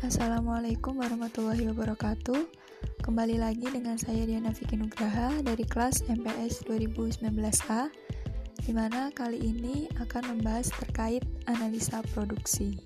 Assalamualaikum warahmatullahi wabarakatuh. Kembali lagi dengan saya Diana Vicky Nugraha dari kelas MPS 2019A Di mana kali ini akan membahas terkait analisa produksi.